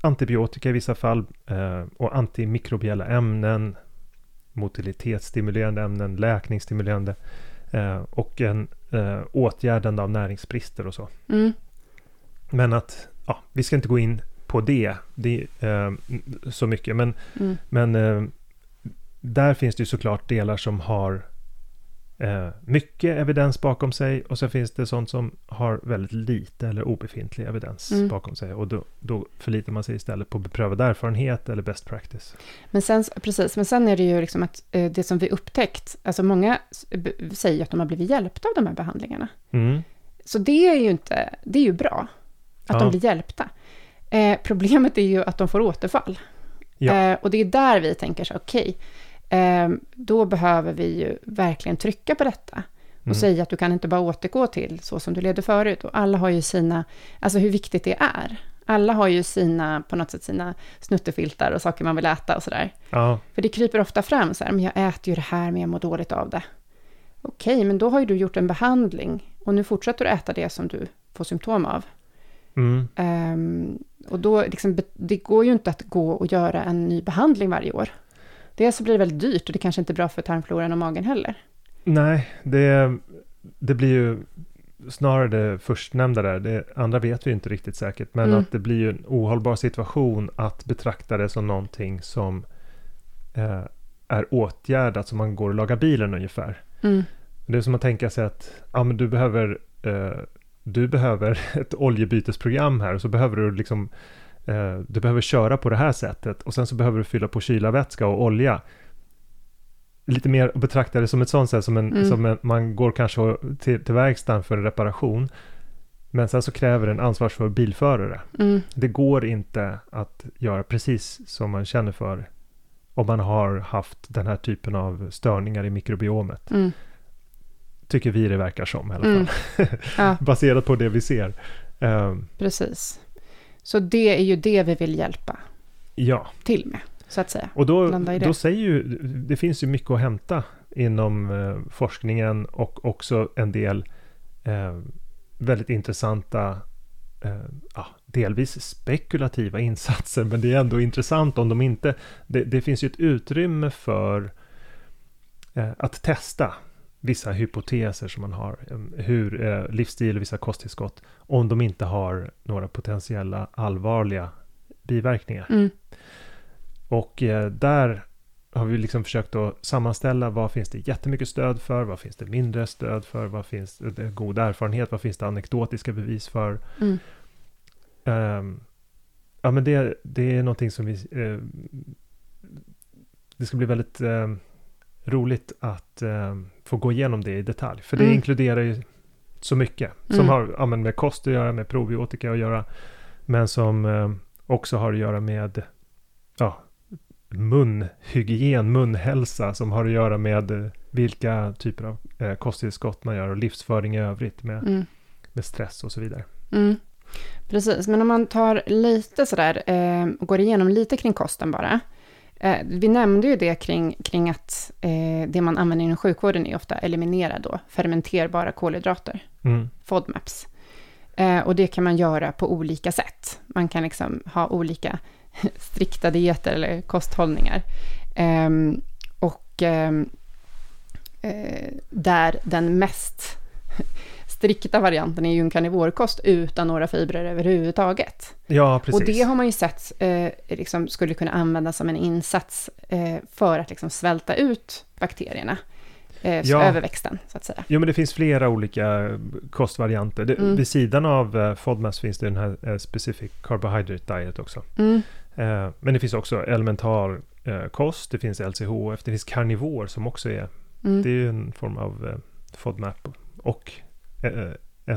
antibiotika i vissa fall eh, och antimikrobiella ämnen, motilitetsstimulerande ämnen, läkningsstimulerande och en eh, åtgärdande av näringsbrister och så. Mm. Men att, ja, vi ska inte gå in på det, det eh, så mycket, men, mm. men eh, där finns det ju såklart delar som har eh, mycket evidens bakom sig och så finns det sånt som har väldigt lite eller obefintlig evidens mm. bakom sig och då, då förlitar man sig istället på beprövad erfarenhet eller best practice. Men sen, precis, men sen är det ju liksom att eh, det som vi upptäckt, alltså många säger att de har blivit hjälpta av de här behandlingarna. Mm. Så det är ju inte, det är ju bra att ja. de blir hjälpta. Eh, problemet är ju att de får återfall. Ja. Eh, och det är där vi tänker så okej, okay, då behöver vi ju verkligen trycka på detta. Och mm. säga att du kan inte bara återgå till så som du levde förut. Och alla har ju sina, alltså hur viktigt det är. Alla har ju sina, på något sätt sina snuttefiltar och saker man vill äta och sådär. Ja. För det kryper ofta fram så här, men jag äter ju det här men jag mår dåligt av det. Okej, men då har ju du gjort en behandling och nu fortsätter du äta det som du får symptom av. Mm. Um, och då, liksom, det går ju inte att gå och göra en ny behandling varje år. Dels så blir det väldigt dyrt och det kanske inte är bra för tarmfloran och magen heller. Nej, det, det blir ju snarare det förstnämnda där. Det andra vet vi inte riktigt säkert. Men mm. att det blir ju en ohållbar situation att betrakta det som någonting som eh, är åtgärdat, som man går och lagar bilen ungefär. Mm. Det är som att tänka sig att ja, men du behöver eh, du behöver <laughs> ett oljebytesprogram här och så behöver du liksom eh, du behöver köra på det här sättet och sen så behöver du fylla på kylarvätska och olja. Lite mer betrakta det som ett sånt sätt, som, en, mm. som en, man går kanske till, till verkstaden för en reparation. Men sen så kräver en ansvarsfull bilförare. Mm. Det går inte att göra precis som man känner för om man har haft den här typen av störningar i mikrobiomet. Mm. Tycker vi det verkar som i alla mm. fall. Mm. <laughs> Ja. Baserat på det vi ser. Um, precis. Så det är ju det vi vill hjälpa ja. till med, så att säga. Och då, då säger ju, det finns ju mycket att hämta inom eh, forskningen och också en del eh, väldigt intressanta, eh, ja, delvis spekulativa insatser, men det är ändå intressant om de inte, det, det finns ju ett utrymme för eh, att testa vissa hypoteser som man har, hur eh, livsstil och vissa kosttillskott, om de inte har några potentiella allvarliga biverkningar. Mm. Och eh, där har vi liksom försökt att sammanställa vad finns det jättemycket stöd för, vad finns det mindre stöd för, vad finns det god erfarenhet, vad finns det anekdotiska bevis för. Mm. Um, ja men det, det är någonting som vi... Uh, det ska bli väldigt uh, roligt att uh, få gå igenom det i detalj. För det mm. inkluderar ju så mycket som mm. har ja, med kost att göra, med probiotika att göra. Men som eh, också har att göra med ja, munhygien, munhälsa som har att göra med vilka typer av eh, kosttillskott man gör och livsföring i övrigt med, mm. med stress och så vidare. Mm. Precis, men om man tar lite sådär, eh, går igenom lite kring kosten bara. Eh, vi nämnde ju det kring, kring att eh, det man använder inom sjukvården är ofta eliminera då fermenterbara kolhydrater, mm. FODMAPs. Eh, och det kan man göra på olika sätt. Man kan liksom ha olika <laughs> strikta dieter eller kosthållningar. Ehm, och ehm, eh, där den mest <laughs> strikta varianten är ju en karnivorkost utan några fibrer överhuvudtaget. Ja, precis. Och det har man ju sett eh, liksom skulle kunna användas som en insats eh, för att liksom svälta ut bakterierna. Eh, ja. överväxten, så att säga. Jo, men det finns flera olika kostvarianter. Det, mm. Vid sidan av eh, FODMAS finns det den här eh, Specific Carbohydrate Diet också. Mm. Eh, men det finns också elementar eh, kost, det finns LCHF, det finns karnivor som också är, mm. det är en form av eh, FODMAP och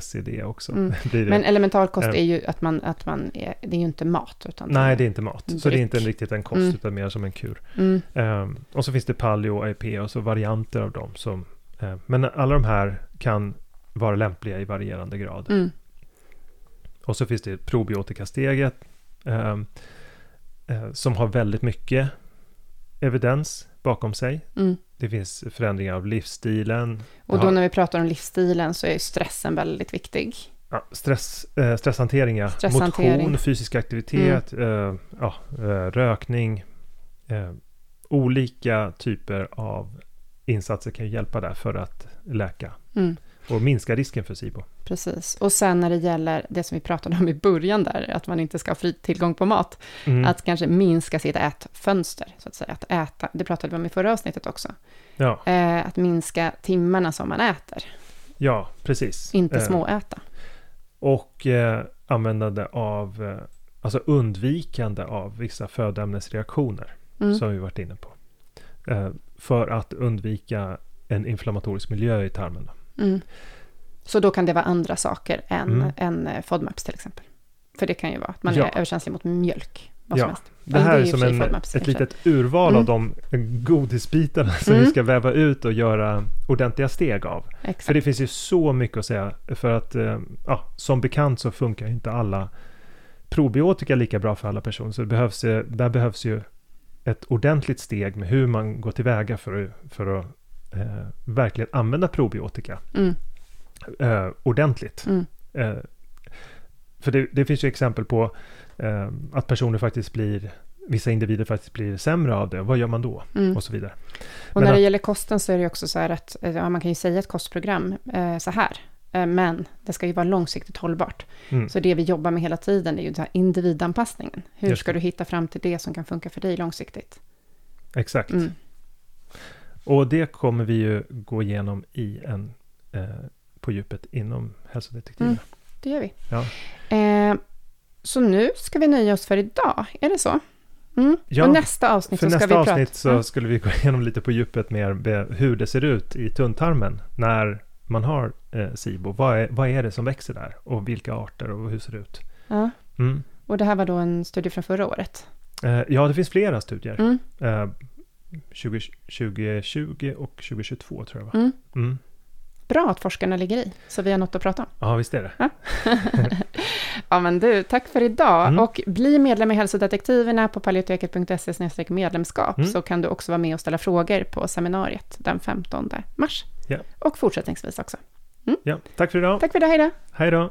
SED också. Mm. <laughs> Men elementarkost är ju att man, att man är, det är ju inte mat. Utan Nej, det är inte mat. Dryck. Så det är inte riktigt en kost, mm. utan mer som en kur. Mm. Um, och så finns det paleo, AIP och så varianter av dem. Som, uh, men alla de här kan vara lämpliga i varierande grad. Mm. Och så finns det probiotikasteget. Um, uh, som har väldigt mycket evidens bakom sig. Det finns förändringar av livsstilen. Och då när vi pratar om livsstilen så är stressen väldigt viktig. Ja, stress, eh, stresshantering, ja. Stresshantering. Motion, fysisk aktivitet, mm. eh, ja, eh, rökning. Eh, olika typer av insatser kan hjälpa där för att läka. Mm. Och minska risken för SIBO. Precis. Och sen när det gäller det som vi pratade om i början där, att man inte ska ha fri tillgång på mat, mm. att kanske minska sitt ätfönster, så att säga. Att äta, det pratade vi om i förra avsnittet också. Ja. Eh, att minska timmarna som man äter. Ja, precis. Inte eh, småäta. Och eh, användande av, eh, alltså undvikande av vissa födoämnesreaktioner, mm. som vi varit inne på. Eh, för att undvika en inflammatorisk miljö i tarmen. Mm. Så då kan det vara andra saker än, mm. än eh, FODMAPs till exempel. För det kan ju vara att man ja. är överkänslig mot mjölk. Vad ja. som helst. Det här är, är som en, FODMAPs, ett litet urval mm. av de godisbitarna som mm. vi ska väva ut och göra ordentliga steg av. Exakt. För det finns ju så mycket att säga. För att eh, ja, som bekant så funkar inte alla probiotika lika bra för alla personer. Så det behövs, där behövs ju ett ordentligt steg med hur man går tillväga för, för att eh, verkligen använda probiotika mm. eh, ordentligt. Mm. Eh, för det, det, finns ju exempel på eh, att personer faktiskt blir vissa individer faktiskt blir sämre av det. Vad gör man då? Mm. Och så vidare. Och när det gäller kosten så är det också så här att eh, ja, man kan ju säga ett kostprogram eh, så här. Men det ska ju vara långsiktigt hållbart. Mm. Så det vi jobbar med hela tiden är ju den här individanpassningen. Hur ska du hitta fram till det som kan funka för dig långsiktigt? Exakt. Mm. Och det kommer vi ju gå igenom i en, eh, på djupet inom hälsodetektiven. Mm, det gör vi. Ja. Eh, så nu ska vi nöja oss för idag, är det så? Mm. Ja, och nästa avsnitt för så ska nästa vi avsnitt så mm. skulle vi gå igenom lite på djupet mer hur det ser ut i tunntarmen när man har eh, SIBO. Vad är, vad är det som växer där och vilka arter och hur ser det ut? Ja. Mm. Och det här var då en studie från förra året? Eh, ja, det finns flera studier. Mm. Eh, 20, 2020 och 2022 tror jag va? Mm. Mm. Bra att forskarna ligger i, så vi har något att prata om. Ja, visst är det. Ja, <laughs> ja men du, tack för idag. Mm. Och bli medlem i Hälsodetektiverna på paleoteket.se medlemskap, mm. så kan du också vara med och ställa frågor på seminariet den 15 mars. Ja. Och fortsättningsvis också. Mm. Ja, tack för idag. Tack för idag, hej då. Hej då.